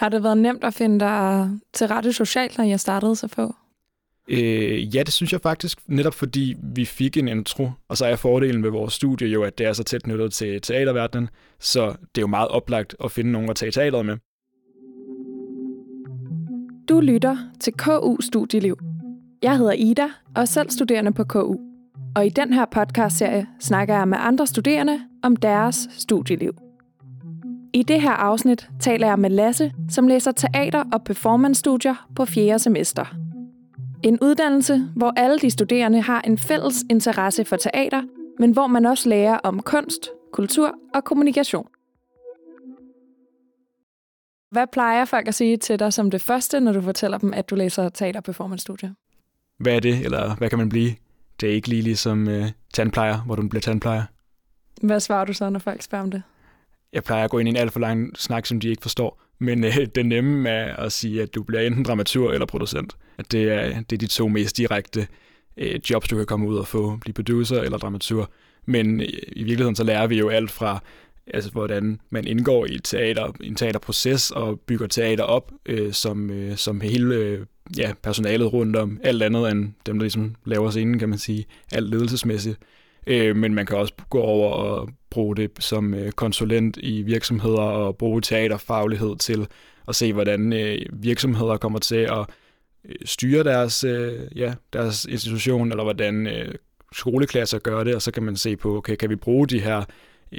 Har det været nemt at finde dig til rette socialt, når jeg startede så få? Øh, ja, det synes jeg faktisk, netop fordi vi fik en intro, og så er fordelen ved vores studie jo, at det er så tæt knyttet til teaterverdenen, så det er jo meget oplagt at finde nogen at tage teateret med. Du lytter til KU Studieliv. Jeg hedder Ida og er selv studerende på KU. Og i den her podcastserie snakker jeg med andre studerende om deres studieliv. I det her afsnit taler jeg med Lasse, som læser teater- og performance-studier på 4. semester. En uddannelse, hvor alle de studerende har en fælles interesse for teater, men hvor man også lærer om kunst, kultur og kommunikation. Hvad plejer folk at sige til dig som det første, når du fortæller dem, at du læser teater- performance studie? Hvad er det, eller hvad kan man blive? Det er ikke lige ligesom øh, tandplejer, hvor du bliver tandplejer. Hvad svarer du så, når folk spørger om det? Jeg plejer at gå ind i en alt for lang snak, som de ikke forstår. Men øh, det nemme er at sige, at du bliver enten dramatur eller producent. At det er, det er de to mest direkte øh, jobs, du kan komme ud og få. Blive producer eller dramatur. Men øh, i virkeligheden så lærer vi jo alt fra, altså, hvordan man indgår i et teater, en teaterproces og bygger teater op, øh, som, øh, som hele øh, ja, personalet rundt om. Alt andet end dem, der ligesom laver scenen, kan man sige. Alt ledelsesmæssigt. Øh, men man kan også gå over og bruge det som øh, konsulent i virksomheder og bruge teaterfaglighed til at se, hvordan øh, virksomheder kommer til at øh, styre deres, ja, deres institution, eller hvordan skoleklasser gør det, og så kan man se på, okay, kan vi bruge de her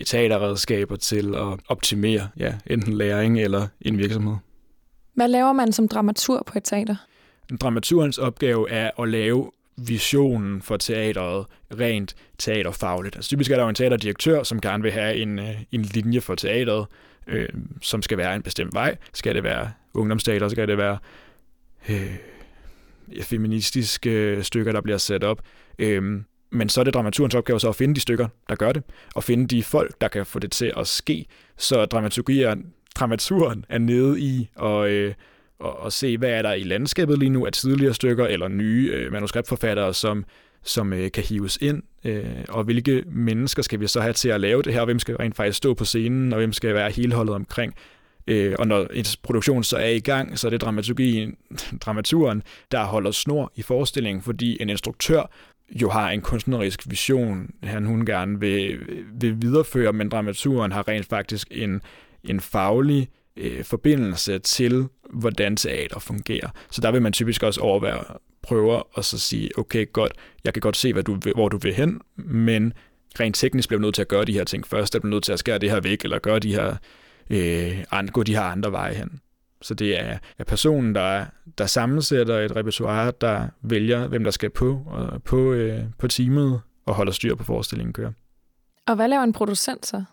teaterredskaber til at optimere ja, enten læring eller en virksomhed. Hvad laver man som dramatur på et teater? Dramaturens opgave er at lave visionen for teateret rent teaterfagligt. Altså typisk er der jo en teaterdirektør, som gerne vil have en, øh, en linje for teateret, øh, som skal være en bestemt vej. Skal det være ungdomsteater, skal det være øh, feministiske stykker, der bliver sat op. Øh, men så er det dramaturgens opgave så at finde de stykker, der gør det, og finde de folk, der kan få det til at ske, så dramaturgien, dramaturgen er nede i og øh, og, og se, hvad er der i landskabet lige nu af tidligere stykker eller nye øh, manuskriptforfattere, som, som øh, kan hives ind, øh, og hvilke mennesker skal vi så have til at lave det her, og hvem skal rent faktisk stå på scenen, og hvem skal være hele holdet omkring. Øh, og når en produktion så er i gang, så er det dramaturgien, dramaturen, der holder snor i forestillingen, fordi en instruktør jo har en kunstnerisk vision, han hun gerne vil, vil videreføre, men dramaturen har rent faktisk en, en faglig øh, forbindelse til, hvordan teater fungerer. Så der vil man typisk også overveje prøver og så sige, okay, godt, jeg kan godt se, hvad du, hvor du vil hen, men rent teknisk bliver du nødt til at gøre de her ting først, eller bliver nødt til at skære det her væk, eller gøre de her, øh, gå de her andre veje hen. Så det er, er personen, der, der sammensætter et repertoire, der vælger, hvem der skal på, og på, øh, på teamet, og holder styr på forestillingen kører. Og hvad laver en producent så?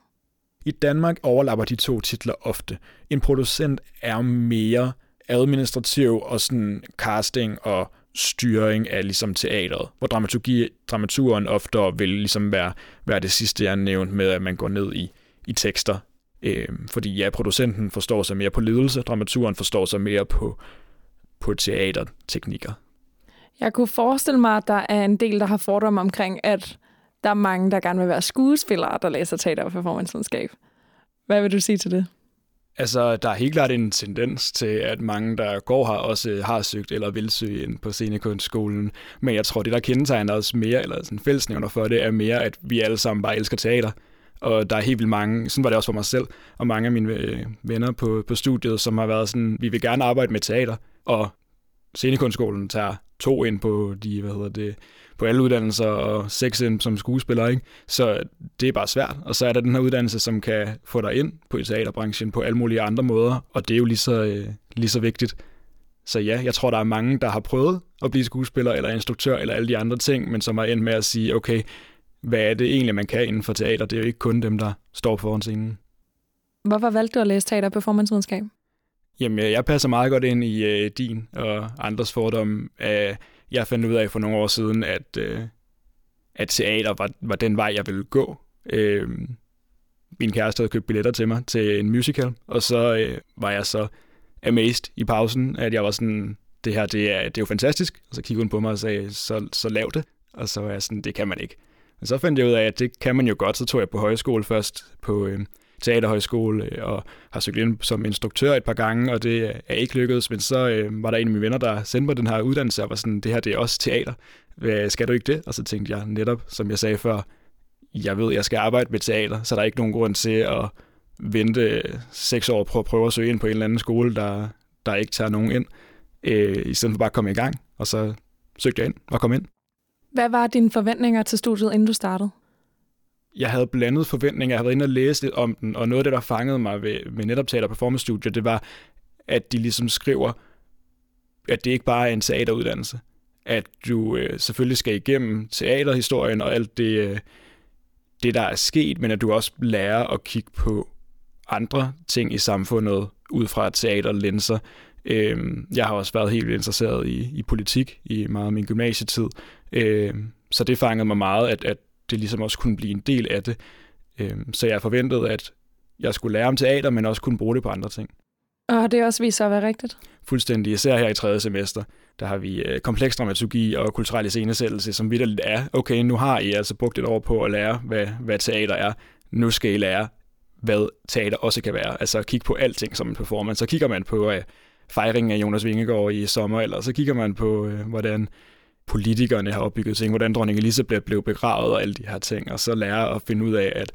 I Danmark overlapper de to titler ofte. En producent er mere administrativ og sådan casting og styring af ligesom teateret, hvor dramaturgi, dramaturen ofte vil ligesom være, være det sidste, jeg nævnt med, at man går ned i, i tekster. Øh, fordi ja, producenten forstår sig mere på ledelse, dramaturen forstår sig mere på, på teaterteknikker. Jeg kunne forestille mig, at der er en del, der har fordomme omkring, at der er mange, der gerne vil være skuespillere, der læser teater- og performancevidenskab. Hvad vil du sige til det? Altså, der er helt klart en tendens til, at mange, der går her, også har søgt eller vil søge ind på scenekunstskolen. Men jeg tror, det, der kendetegner os mere, eller sådan fællesnævner for det, er mere, at vi alle sammen bare elsker teater. Og der er helt vildt mange, sådan var det også for mig selv, og mange af mine øh, venner på, på studiet, som har været sådan, vi vil gerne arbejde med teater, og scenekunstskolen tager to ind på de, hvad hedder det, på alle uddannelser og seks ind som skuespiller, ikke? Så det er bare svært. Og så er der den her uddannelse, som kan få dig ind på teaterbranchen på alle mulige andre måder, og det er jo lige så, øh, lige så vigtigt. Så ja, jeg tror, der er mange, der har prøvet at blive skuespiller eller instruktør eller alle de andre ting, men som har endt med at sige, okay, hvad er det egentlig, man kan inden for teater? Det er jo ikke kun dem, der står foran scenen. Hvorfor valgte du at læse teater- og performancevidenskab? Jamen, øh, jeg passer meget godt ind i øh, din og andres fordomme. Øh, jeg fandt ud af for nogle år siden, at, øh, at teater var, var den vej, jeg ville gå. Øh, min kæreste havde købt billetter til mig til en musical, og så øh, var jeg så amazed i pausen, at jeg var sådan, det her, det er, det er jo fantastisk. Og så kiggede hun på mig og sagde, så, så lav det. Og så var jeg sådan, det kan man ikke. Og så fandt jeg ud af, at det kan man jo godt. Så tog jeg på højskole først på, øh, teaterhøjskole øh, og har søgt ind som instruktør et par gange, og det er ikke lykkedes, men så øh, var der en af mine venner, der sendte mig den her uddannelse, og var sådan, det her det er også teater. Hvad, skal du ikke det? Og så tænkte jeg netop, som jeg sagde før, jeg ved, jeg skal arbejde med teater, så der er ikke nogen grund til at vente øh, seks år på at prøve at søge ind på en eller anden skole, der, der ikke tager nogen ind, øh, i stedet for bare at komme i gang. Og så søgte jeg ind og kom ind. Hvad var dine forventninger til studiet, inden du startede? Jeg havde blandet forventninger. Jeg havde været inde og læse lidt om den, og noget af det, der fangede mig ved, ved netop Teater Performance Studio, det var, at de ligesom skriver, at det ikke bare er en teateruddannelse. At du øh, selvfølgelig skal igennem teaterhistorien og alt det, øh, det, der er sket, men at du også lærer at kigge på andre ting i samfundet ud fra teaterlinser. Øh, jeg har også været helt interesseret i, i politik i meget af min gymnasietid, øh, så det fangede mig meget, at, at det ligesom også kunne blive en del af det. Øh, så jeg forventede, at jeg skulle lære om teater, men også kunne bruge det på andre ting. Og det også vist sig at være rigtigt? Fuldstændig. Især her i tredje semester, der har vi øh, kompleks dramaturgi og kulturel iscenesættelse, som lidt er, okay, nu har I altså brugt et år på at lære, hvad, hvad teater er. Nu skal I lære, hvad teater også kan være. Altså kigge på alting som en performance. Så kigger man på uh, fejringen af Jonas Vingegaard i sommer, eller så kigger man på, uh, hvordan politikerne har opbygget ting, hvordan dronning Elisabeth blev begravet og alle de her ting, og så lære at finde ud af, at,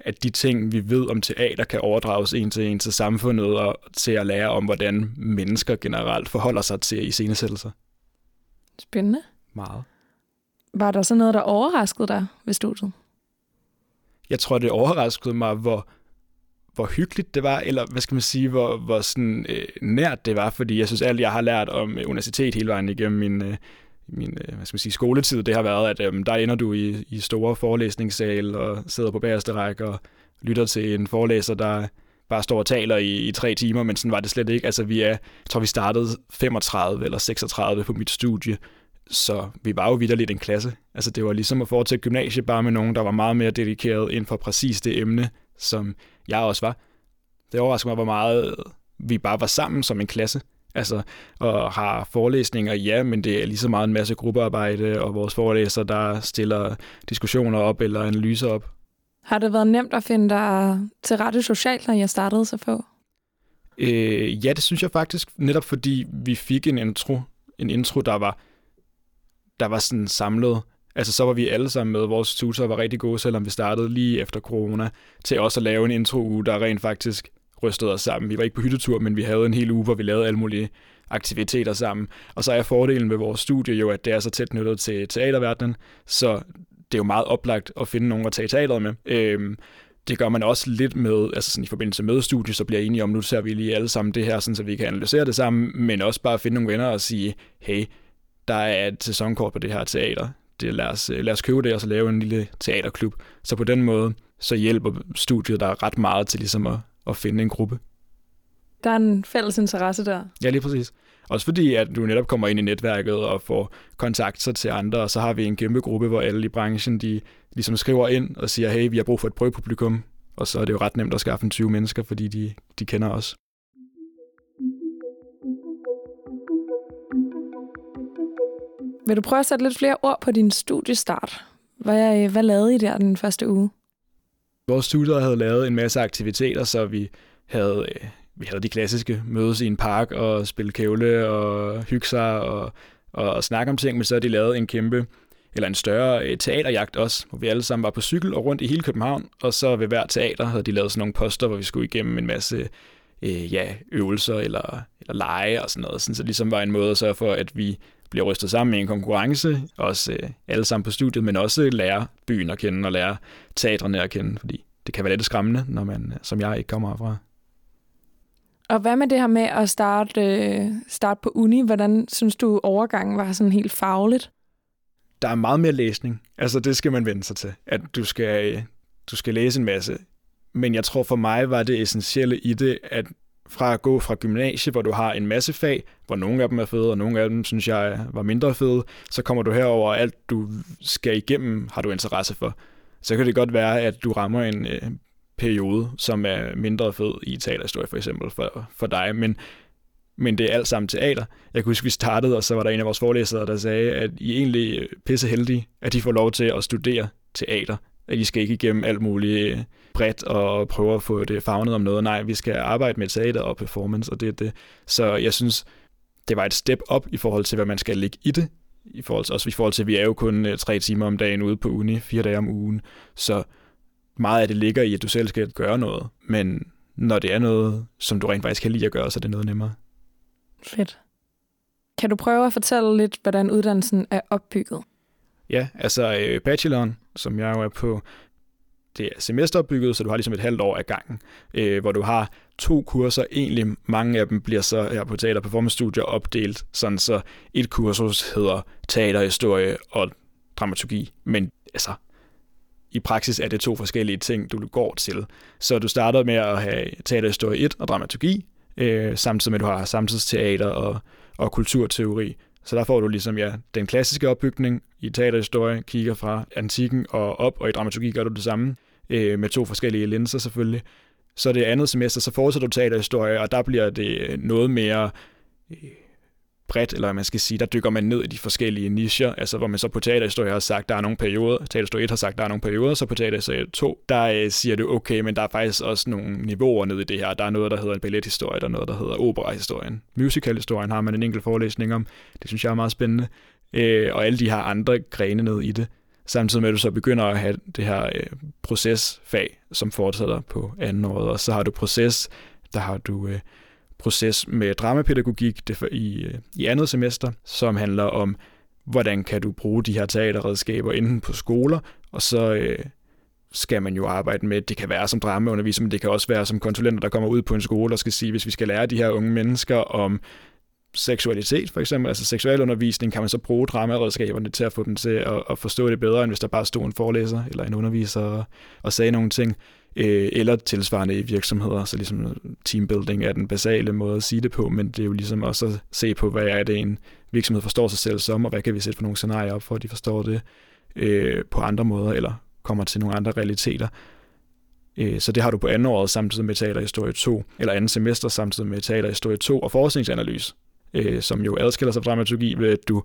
at de ting, vi ved om teater, kan overdrages en til en til samfundet, og til at lære om, hvordan mennesker generelt forholder sig til iscenesættelser. Spændende. Meget. Var der så noget, der overraskede dig ved studiet? Jeg tror, det overraskede mig, hvor, hvor hyggeligt det var, eller hvad skal man sige, hvor, hvor sådan, øh, nært det var, fordi jeg synes, alt jeg har lært om universitet hele vejen igennem min, øh, min øh, hvad skal man sige, skoletid, det har været, at øhm, der ender du i, i store forelæsningssal og sidder på bagerste række og lytter til en forelæser, der bare står og taler i, i tre timer, men sådan var det slet ikke. Altså vi er, jeg tror vi startede 35 eller 36 på mit studie, så vi var jo vidderligt en klasse. Altså det var ligesom at fortsætte gymnasie bare med nogen, der var meget mere dedikeret inden for præcis det emne, som jeg også var. Det overrasker mig, hvor meget vi bare var sammen som en klasse. Altså, og har forelæsninger, ja, men det er lige så meget en masse gruppearbejde, og vores forelæser, der stiller diskussioner op eller analyser op. Har det været nemt at finde dig til rette socialt, når jeg startede så få? Øh, ja, det synes jeg faktisk, netop fordi vi fik en intro, en intro, der var, der var sådan samlet. Altså, så var vi alle sammen med. Vores tutor var rigtig gode, selvom vi startede lige efter corona, til også at lave en intro-uge, der rent faktisk rystede os sammen. Vi var ikke på hyttetur, men vi havde en hel uge, hvor vi lavede alle mulige aktiviteter sammen. Og så er fordelen ved vores studie jo, at det er så tæt knyttet til teaterverdenen, så det er jo meget oplagt at finde nogen at tage teateret med. Øhm, det gør man også lidt med, altså sådan i forbindelse med studiet, så bliver jeg enige om, nu ser vi lige alle sammen det her, sådan, så vi kan analysere det sammen, men også bare finde nogle venner og sige, hey, der er et sæsonkort på det her teater. Det, lad, os, øh, lad os købe det og så lave en lille teaterklub. Så på den måde, så hjælper studiet der ret meget til ligesom at, at finde en gruppe. Der er en fælles interesse der. Ja, lige præcis. Også fordi, at du netop kommer ind i netværket og får kontakter til andre, og så har vi en kæmpe gruppe, hvor alle i branchen, de ligesom skriver ind og siger, hey, vi har brug for et prøvepublikum, og så er det jo ret nemt at skaffe en 20 mennesker, fordi de, de kender os. Vil du prøve at sætte lidt flere ord på din studiestart? Hvad, hvad lavede I der den første uge? Vores tutor havde lavet en masse aktiviteter, så vi havde, øh, vi havde de klassiske mødes i en park og spille kævle og hygge sig og, og, og snakke om ting, men så havde de lavet en kæmpe eller en større øh, teaterjagt også, hvor vi alle sammen var på cykel og rundt i hele København, og så ved hver teater havde de lavet sådan nogle poster, hvor vi skulle igennem en masse øh, ja, øvelser eller, eller lege og sådan noget, sådan, så det ligesom var en måde at sørge for, at vi bliver rystet sammen i en konkurrence, også øh, alle sammen på studiet, men også lære byen at kende og lære teatrene at kende, fordi det kan være lidt skræmmende, når man, som jeg, ikke kommer herfra. Og hvad med det her med at starte, øh, starte på uni? Hvordan synes du, overgangen var sådan helt fagligt? Der er meget mere læsning. Altså, det skal man vende sig til. At du skal, du skal læse en masse. Men jeg tror for mig var det essentielle i det, at fra at gå fra gymnasiet, hvor du har en masse fag, hvor nogle af dem er fede, og nogle af dem synes jeg var mindre fede, så kommer du herover, og alt du skal igennem, har du interesse for. Så kan det godt være, at du rammer en øh, periode, som er mindre fed i teaterhistorie for eksempel for, for dig, men, men det er alt sammen teater. Jeg kan huske, vi startede, og så var der en af vores forelæsere, der sagde, at I egentlig pisse heldige, at de får lov til at studere teater at I skal ikke igennem alt muligt bredt og prøve at få det fagnet om noget. Nej, vi skal arbejde med teater og performance, og det er det. Så jeg synes, det var et step op i forhold til, hvad man skal lægge i det. I forhold til, også i forhold til, at vi er jo kun øh, tre timer om dagen ude på uni, fire dage om ugen. Så meget af det ligger i, at du selv skal gøre noget. Men når det er noget, som du rent faktisk kan lide at gøre, så er det noget nemmere. Fedt. Kan du prøve at fortælle lidt, hvordan uddannelsen er opbygget? Ja, altså øh, bacheloren, som jeg jo er på, det er semesteropbygget, så du har ligesom et halvt år af gangen, øh, hvor du har to kurser. Egentlig mange af dem bliver så her på Teater Performance Studio opdelt, sådan så et kursus hedder teaterhistorie og dramaturgi, men altså i praksis er det to forskellige ting, du går til. Så du starter med at have teaterhistorie 1 og dramaturgi, øh, samtidig med at du har samtidsteater og, og kulturteori. Så der får du ligesom ja, den klassiske opbygning i teaterhistorie, kigger fra antikken og op, og i dramaturgi gør du det samme, øh, med to forskellige linser selvfølgelig. Så det andet semester, så fortsætter du teaterhistorie, og der bliver det noget mere øh, bredt, eller hvad man skal sige, der dykker man ned i de forskellige nicher, altså hvor man så på teaterhistorie har sagt, der er nogle perioder, teaterhistorie 1 har sagt, der er nogle perioder, så på teaterhistorie 2, der øh, siger du, okay, men der er faktisk også nogle niveauer ned i det her. Der er noget, der hedder en ballethistorie, der er noget, der hedder operahistorien. Musicalhistorien har man en enkelt forelæsning om. Det synes jeg er meget spændende. Øh, og alle de her andre grene ned i det. Samtidig med, at du så begynder at have det her øh, procesfag, som fortsætter på anden året, Og så har du proces, der har du øh, proces med dramapædagogik det for, i, øh, i andet semester, som handler om, hvordan kan du bruge de her teaterredskaber enten på skoler, og så øh, skal man jo arbejde med, det kan være som dramaunderviser, men det kan også være som konsulenter, der kommer ud på en skole og skal sige, hvis vi skal lære de her unge mennesker om seksualitet, for eksempel, altså seksualundervisning, kan man så bruge dramaredskaberne til at få dem til at, at forstå det bedre, end hvis der bare stod en forelæser eller en underviser og, og sagde nogle ting øh, eller tilsvarende i virksomheder, så ligesom teambuilding er den basale måde at sige det på, men det er jo ligesom også at se på, hvad er det en virksomhed forstår sig selv som, og hvad kan vi sætte for nogle scenarier op for, at de forstår det øh, på andre måder, eller kommer til nogle andre realiteter. Øh, så det har du på andet året samtidig med teaterhistorie 2, eller andet semester samtidig med teaterhistorie 2 og forskningsanalyse, øh, som jo adskiller sig fra dramaturgi ved, at du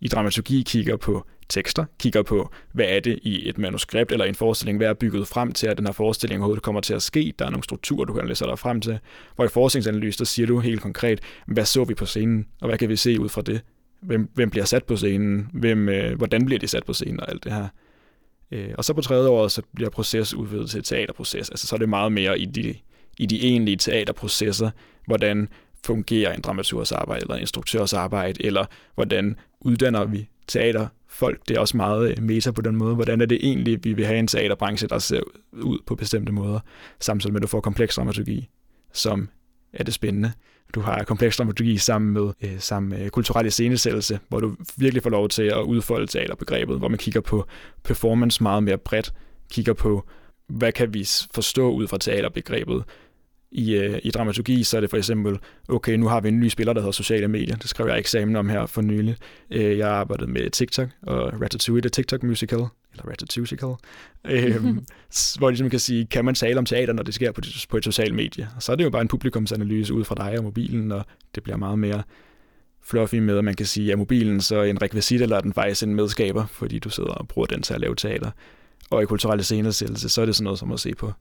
i dramaturgi kigger på tekster, kigger på, hvad er det i et manuskript eller en forestilling, hvad er bygget frem til, at den her forestilling overhovedet kommer til at ske. Der er nogle strukturer, du kan læse dig frem til. Hvor i forskningsanalyse, der siger du helt konkret, hvad så vi på scenen, og hvad kan vi se ud fra det? Hvem, hvem bliver sat på scenen? Hvem, øh, hvordan bliver de sat på scenen og alt det her? Øh, og så på tredje år, så bliver proces udvidet til teaterproces. Altså så er det meget mere i de, i de egentlige teaterprocesser, hvordan fungerer en dramaturgs arbejde, eller en instruktørs arbejde, eller hvordan uddanner vi teaterfolk. Det er også meget øh, meta på den måde. Hvordan er det egentlig, vi vil have en teaterbranche, der ser ud på bestemte måder, samtidig med, at du får kompleks dramaturgi, som er det spændende. Du har kompleks dramaturgi sammen med, øh, sammen med kulturel iscenesættelse, hvor du virkelig får lov til at udfolde teaterbegrebet, hvor man kigger på performance meget mere bredt, kigger på, hvad kan vi forstå ud fra teaterbegrebet, i, øh, i dramaturgi, så er det for eksempel, okay, nu har vi en ny spiller, der hedder sociale medier. Det skrev jeg eksamen om her for nylig. Øh, jeg arbejdede med TikTok og Ratatouille, det TikTok musical, eller Ratatouille, øh, hvor ligesom kan sige, kan man tale om teater, når det sker på, på et socialt medie? Og så er det jo bare en publikumsanalyse ud fra dig og mobilen, og det bliver meget mere fluffy med, at man kan sige, er mobilen så en rekvisit, eller er den faktisk en medskaber, fordi du sidder og bruger den til at lave teater. Og i kulturelle scenesættelse, så er det sådan noget som at se på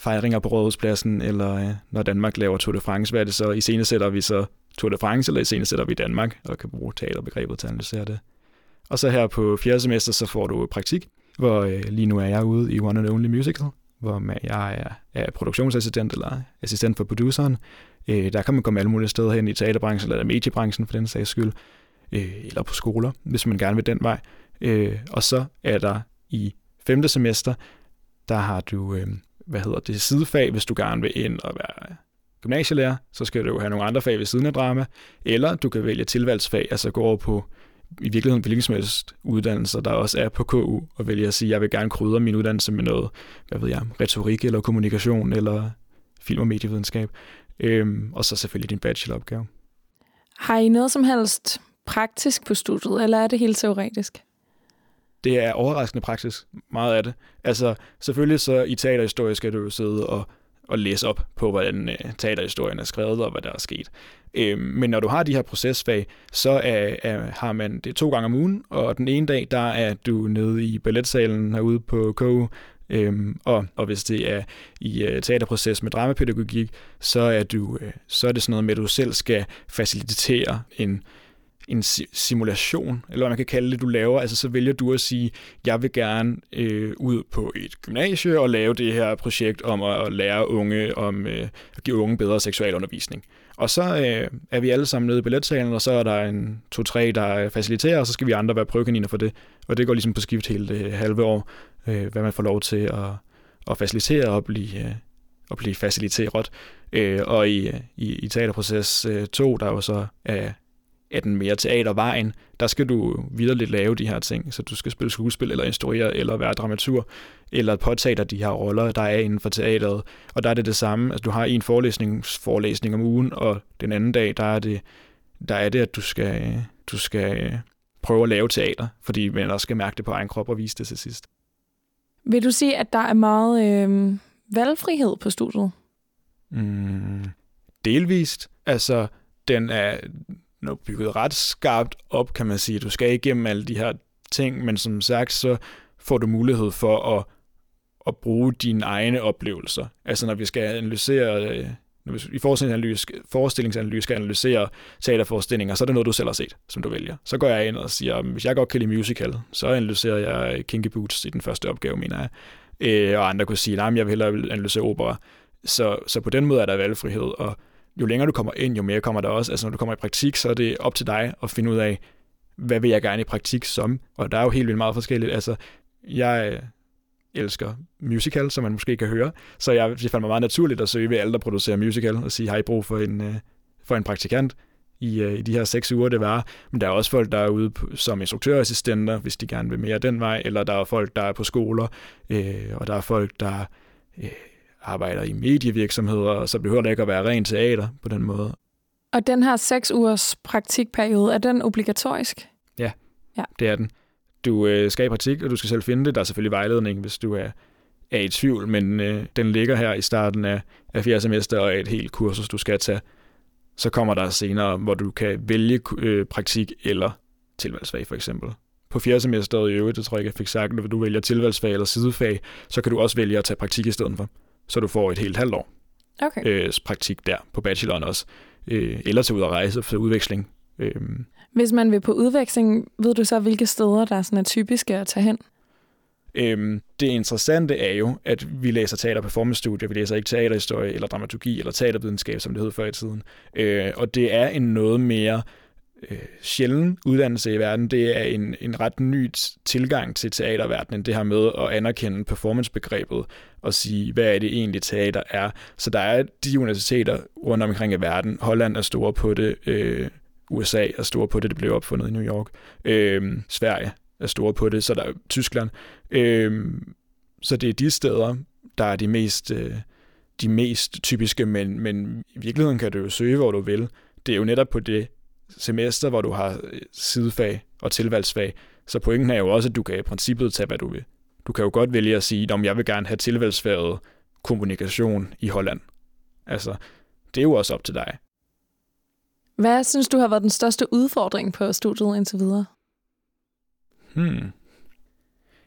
fejringer på Rådhuspladsen, eller øh, når Danmark laver Tour de France, hvad er det så? I scene sætter vi så Tour de France, eller i scene sætter vi Danmark, og kan bruge teaterbegrebet til at analysere det. Og så her på fjerde semester, så får du praktik, hvor øh, lige nu er jeg ude i One and Only Musical, hvor jeg er, er produktionsassistent eller assistent for produceren. Øh, der kan man komme alle mulige steder hen i teaterbranchen eller mediebranchen for den sags skyld, øh, eller på skoler, hvis man gerne vil den vej. Øh, og så er der i femte semester, der har du øh, hvad hedder det, sidefag, hvis du gerne vil ind og være gymnasielærer, så skal du have nogle andre fag ved siden af drama, eller du kan vælge tilvalgsfag, altså gå over på i virkeligheden hvilken som helst uddannelser, der også er på KU, og vælge at sige, at jeg vil gerne krydre min uddannelse med noget, hvad ved jeg, retorik eller kommunikation eller film- og medievidenskab, øhm, og så selvfølgelig din bacheloropgave. Har I noget som helst praktisk på studiet, eller er det helt teoretisk? Det er overraskende praksis, meget af det. Altså, selvfølgelig så i teaterhistorie skal du jo sidde og, og læse op på, hvordan øh, teaterhistorien er skrevet og hvad der er sket. Øh, men når du har de her procesfag, så er, er, har man det to gange om ugen, og den ene dag, der er du nede i balletsalen herude på KU, Øhm, og, og hvis det er i øh, teaterproces med dramapædagogik, så er, du, øh, så er det sådan noget med, at du selv skal facilitere en, en simulation, eller hvad man kan kalde det, du laver. Altså så vælger du at sige, jeg vil gerne øh, ud på et gymnasie og lave det her projekt om at, at lære unge om øh, at give unge bedre seksualundervisning. Og så øh, er vi alle sammen nede i billetsalen, og så er der en to-tre, der faciliterer, og så skal vi andre være prøvekaniner for det. Og det går ligesom på skift hele det halve år, øh, hvad man får lov til at, at facilitere og blive, øh, at blive faciliteret. Øh, og i, øh, i, i teaterproces øh, 2, der jo så er er den mere teatervejen, der skal du videre lave de her ting. Så du skal spille skuespil, eller instruere, eller være dramatur, eller påtage dig de her roller, der er inden for teateret. Og der er det det samme. Altså, du har en forelæsning, forelæsning om ugen, og den anden dag, der er det, der er det at du skal, du skal prøve at lave teater, fordi man også skal mærke det på egen krop og vise det til sidst. Vil du sige, at der er meget øh, valgfrihed på studiet? Mm, delvist. Altså, den er, nu bygget ret skarpt op, kan man sige. Du skal igennem alle de her ting, men som sagt, så får du mulighed for at, at bruge dine egne oplevelser. Altså når vi skal analysere, øh, når vi i forestillingsanalyse, forestillingsanalyse skal analysere teaterforestillinger, så er det noget, du selv har set, som du vælger. Så går jeg ind og siger, hvis jeg godt kan lide musical, så analyserer jeg Kinky Boots i den første opgave, mener jeg. Øh, og andre kunne sige, nej, jeg vil hellere analysere opera. Så, så på den måde er der valgfrihed, og jo længere du kommer ind, jo mere kommer der også. Altså når du kommer i praktik, så er det op til dig at finde ud af, hvad vil jeg gerne i praktik som? Og der er jo helt vildt meget forskelligt. Altså, jeg øh, elsker musical, som man måske kan høre, så jeg, det fandt mig meget naturligt at søge ved alle, der producerer musical, og sige, har I brug for en, øh, for en praktikant? i, øh, i de her seks uger, det var. Men der er også folk, der er ude på, som instruktørassistenter, hvis de gerne vil mere den vej, eller der er folk, der er på skoler, øh, og der er folk, der øh, arbejder i medievirksomheder, og så behøver det ikke at være rent teater på den måde. Og den her seks ugers praktikperiode, er den obligatorisk? Ja, ja. det er den. Du øh, skal i praktik, og du skal selv finde det. Der er selvfølgelig vejledning, hvis du er, er i tvivl, men øh, den ligger her i starten af, af fjerde semester og er et helt kursus, du skal tage. Så kommer der senere, hvor du kan vælge øh, praktik eller tilvalgsfag for eksempel. På fjerde semester i øvrigt, det tror jeg ikke, jeg fik sagt, at du vælger tilvalgsfag eller sidefag, så kan du også vælge at tage praktik i stedet for så du får et helt halvt år okay. øh, praktik der på bacheloren også. Øh, eller til ud at rejse for udveksling. Øh. Hvis man vil på udveksling, ved du så, hvilke steder, der er, sådan er typiske at tage hen? Øhm, det interessante er jo, at vi læser teater- performance studier, vi læser ikke teaterhistorie eller dramaturgi eller teatervidenskab, som det hed før i tiden. Øh, og det er en noget mere øh, sjælden uddannelse i verden. Det er en, en ret ny tilgang til teaterverdenen, det her med at anerkende performancebegrebet og sige, hvad er det egentlig teater er. Så der er de universiteter rundt omkring i verden. Holland er store på det, øh, USA er store på det, det blev opfundet i New York. Øh, Sverige er store på det, så der er Tyskland. Øh, så det er de steder, der er de mest, øh, de mest typiske, men, men i virkeligheden kan du jo søge, hvor du vil. Det er jo netop på det semester, hvor du har øh, sidefag og tilvalgsfag. Så pointen er jo også, at du kan i princippet tage, hvad du vil. Du kan jo godt vælge at sige, at jeg vil gerne have tilvalgsfaget kommunikation i Holland. Altså, det er jo også op til dig. Hvad synes du har været den største udfordring på studiet indtil videre? Hmm.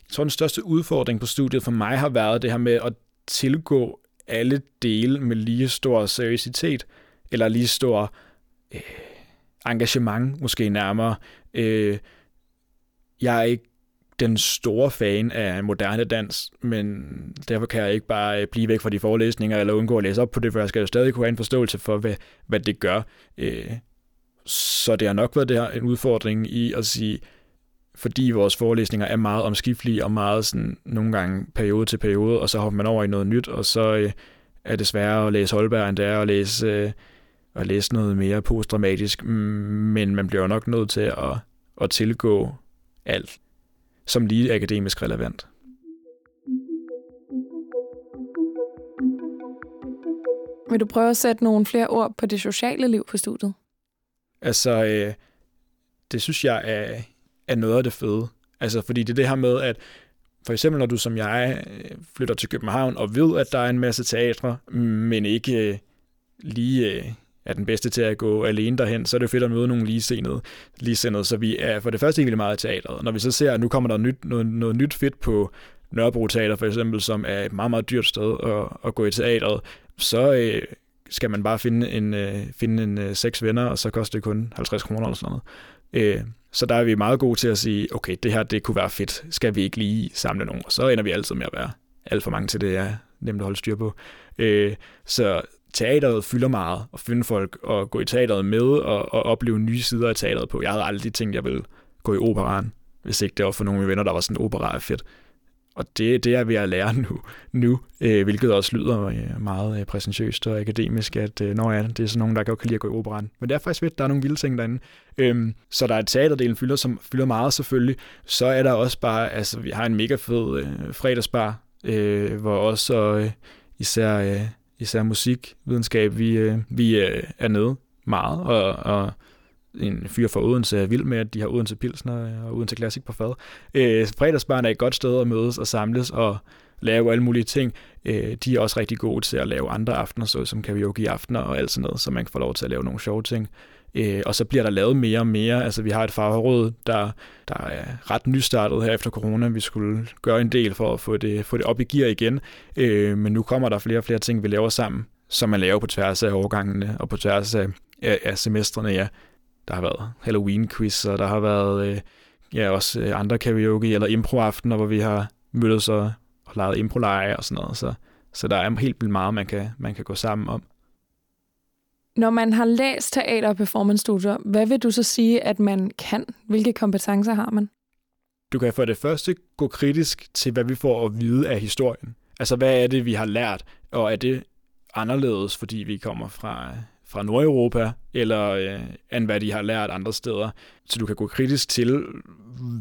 Jeg tror, den største udfordring på studiet for mig har været det her med at tilgå alle dele med lige stor seriøsitet, eller lige stor øh, engagement måske nærmere. Øh, jeg er ikke den store fan af moderne dans, men derfor kan jeg ikke bare øh, blive væk fra de forelæsninger eller undgå at læse op på det, for jeg skal jo stadig kunne have en forståelse for, hvad, hvad det gør. Øh, så det har nok været det her en udfordring i at sige, fordi vores forelæsninger er meget omskiftelige og meget sådan nogle gange periode til periode, og så hopper man over i noget nyt, og så øh, er det sværere at læse Holberg, end det er at læse øh, at læse noget mere postdramatisk, men man bliver nok nødt til at, at tilgå alt som lige akademisk relevant. Vil du prøve at sætte nogle flere ord på det sociale liv på studiet? Altså, øh, det synes jeg er, er noget af det fede. Altså, fordi det er det her med, at For eksempel når du som jeg øh, flytter til København og ved, at der er en masse teatre, men ikke øh, lige øh, er den bedste til at gå alene derhen, så er det fedt at møde nogle ligesindede, ligesindede. Så vi er for det første egentlig meget i teatret. Når vi så ser, at nu kommer der nyt, noget, noget nyt fedt på Nørrebro Teater for eksempel, som er et meget, meget dyrt sted at, at gå i teatret, så øh, skal man bare finde en, øh, finde en øh, seks venner, og så koster det kun 50 kroner eller sådan noget. Øh, så der er vi meget gode til at sige, okay, det her det kunne være fedt, skal vi ikke lige samle nogen? Og så ender vi altid med at være alt for mange til det, er nemt at holde styr på. Øh, så teateret fylder meget, og finde folk og gå i teateret med og, og opleve nye sider af teateret på. Jeg havde aldrig tænkt, at jeg ville gå i operaren, hvis ikke det var for nogle af mine venner, der var sådan, opera er fedt. Og det, det er ved at lære nu, nu øh, hvilket også lyder øh, meget øh, præsentøst og akademisk, at øh, når ja, det er sådan nogen, der kan lide at gå i operan. Men det er faktisk fedt, der er nogle vilde ting derinde. Øhm, så der er teaterdelen fylder, som fylder meget selvfølgelig. Så er der også bare, altså vi har en mega fed øh, fredagsbar, øh, hvor også øh, især, øh, især musikvidenskab, vi, øh, vi øh, er nede meget, og, og en fyr fra Odense er vild med, at de har Odense Pilsner øh, og Odense Classic på fad. Øh, fredagsbarn er et godt sted at mødes og samles og lave alle mulige ting. Øh, de er også rigtig gode til at lave andre aftener, så som karaoke aftener og alt sådan noget, så man kan få lov til at lave nogle sjove ting. Øh, og så bliver der lavet mere og mere. Altså vi har et fagråd, der, der er ret nystartet her efter corona. Vi skulle gøre en del for at få det, få det op i gear igen. Øh, men nu kommer der flere og flere ting, vi laver sammen, som man laver på tværs af årgangene og på tværs af, af, af semestrene, ja. Der har været Halloween-quiz, og der har været øh, ja, også øh, andre karaoke- eller impro-aftener, hvor vi har mødtes og, og lavet impro og sådan noget. Så, så der er helt vildt meget, man kan, man kan gå sammen om. Når man har læst teater- og performance-studier, hvad vil du så sige, at man kan? Hvilke kompetencer har man? Du kan for det første gå kritisk til, hvad vi får at vide af historien. Altså, hvad er det, vi har lært, og er det anderledes, fordi vi kommer fra fra Nordeuropa, eller øh, end hvad de har lært andre steder. Så du kan gå kritisk til,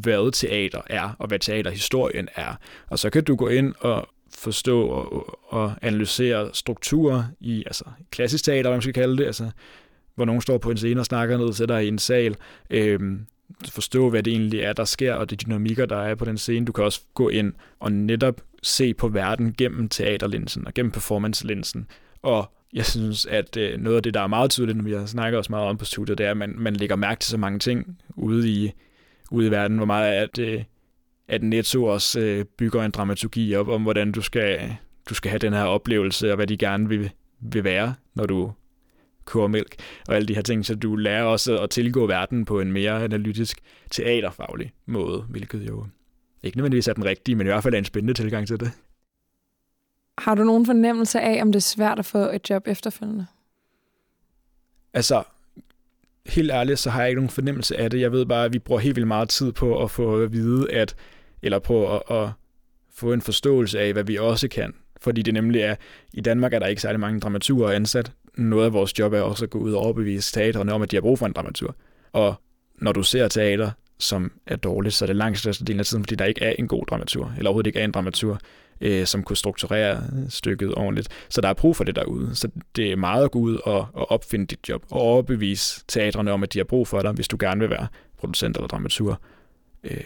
hvad teater er, og hvad teaterhistorien er. Og så kan du gå ind og forstå og, og analysere strukturer i altså klassisk teater, hvad man skal kalde det, altså hvor nogen står på en scene og snakker ned til dig i en sal, øhm, forstå, hvad det egentlig er, der sker, og de dynamikker, der er på den scene. Du kan også gå ind og netop se på verden gennem teaterlinsen og gennem performancelinsen, og jeg synes, at øh, noget af det, der er meget tydeligt, når vi har snakket også meget om på studiet, det er, at man, man lægger mærke til så mange ting ude i, ude i verden, hvor meget at, øh, at Netto også øh, bygger en dramaturgi op om, hvordan du skal, du skal have den her oplevelse, og hvad de gerne vil, vil være, når du koger mælk, og alle de her ting, så du lærer også at tilgå verden på en mere analytisk, teaterfaglig måde, hvilket jo ikke nødvendigvis er den rigtige, men i hvert fald er en spændende tilgang til det. Har du nogen fornemmelse af, om det er svært at få et job efterfølgende? Altså, helt ærligt, så har jeg ikke nogen fornemmelse af det. Jeg ved bare, at vi bruger helt vildt meget tid på at få at vide, at, eller på at, at få en forståelse af, hvad vi også kan. Fordi det nemlig er, i Danmark er der ikke særlig mange dramaturer ansat. Noget af vores job er også at gå ud og overbevise teaterne om, at de har brug for en dramatur. Og når du ser teater, som er dårligt, så er det langt største del af tiden, fordi der ikke er en god dramatur, eller overhovedet ikke er en dramatur øh, som kunne strukturere stykket ordentligt. Så der er brug for det derude. Så det er meget at gå ud og, og opfinde dit job, og overbevise teatrene om, at de har brug for dig, hvis du gerne vil være producent eller dramaturg. Øh,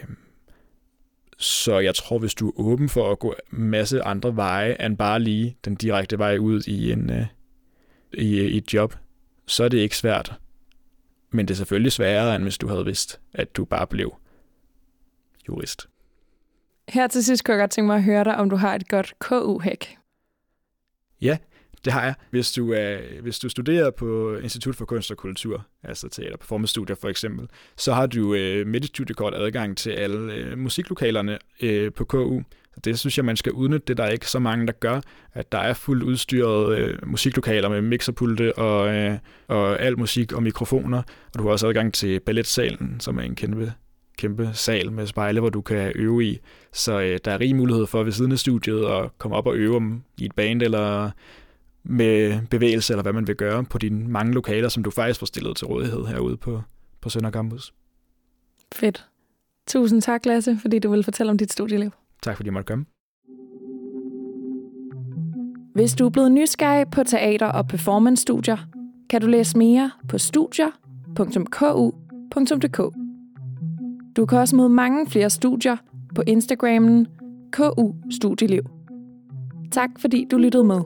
så jeg tror, hvis du er åben for at gå en masse andre veje, end bare lige den direkte vej ud i, en, øh, i, i et job, så er det ikke svært. Men det er selvfølgelig sværere, end hvis du havde vidst, at du bare blev jurist. Her til sidst kunne jeg godt tænke mig at høre dig, om du har et godt KU-hack. Ja, det har jeg. Hvis du, er, hvis du studerer på Institut for Kunst og Kultur, altså teater performance studier for eksempel, så har du øh, med dit studiekort adgang til alle øh, musiklokalerne øh, på KU. Det synes jeg, man skal udnytte. Det der er ikke så mange, der gør, at der er fuldt udstyret øh, musiklokaler med mixerpulte og, øh, og al musik og mikrofoner. Og du har også adgang til balletsalen, som er en kæmpe kæmpe sal med spejle, hvor du kan øve i. Så øh, der er rig mulighed for ved siden af studiet at komme op og øve om i et band eller med bevægelse, eller hvad man vil gøre på dine mange lokaler, som du faktisk får stillet til rådighed herude på, på Sønder Campus. Fedt. Tusind tak, Lasse, fordi du vil fortælle om dit studieliv. Tak fordi jeg måtte komme. Hvis du er blevet nysgerrig på teater- og performance-studier, kan du læse mere på studier.ku.dk. Du kan også møde mange flere studier på Instagrammen KU Studieliv. Tak fordi du lyttede med.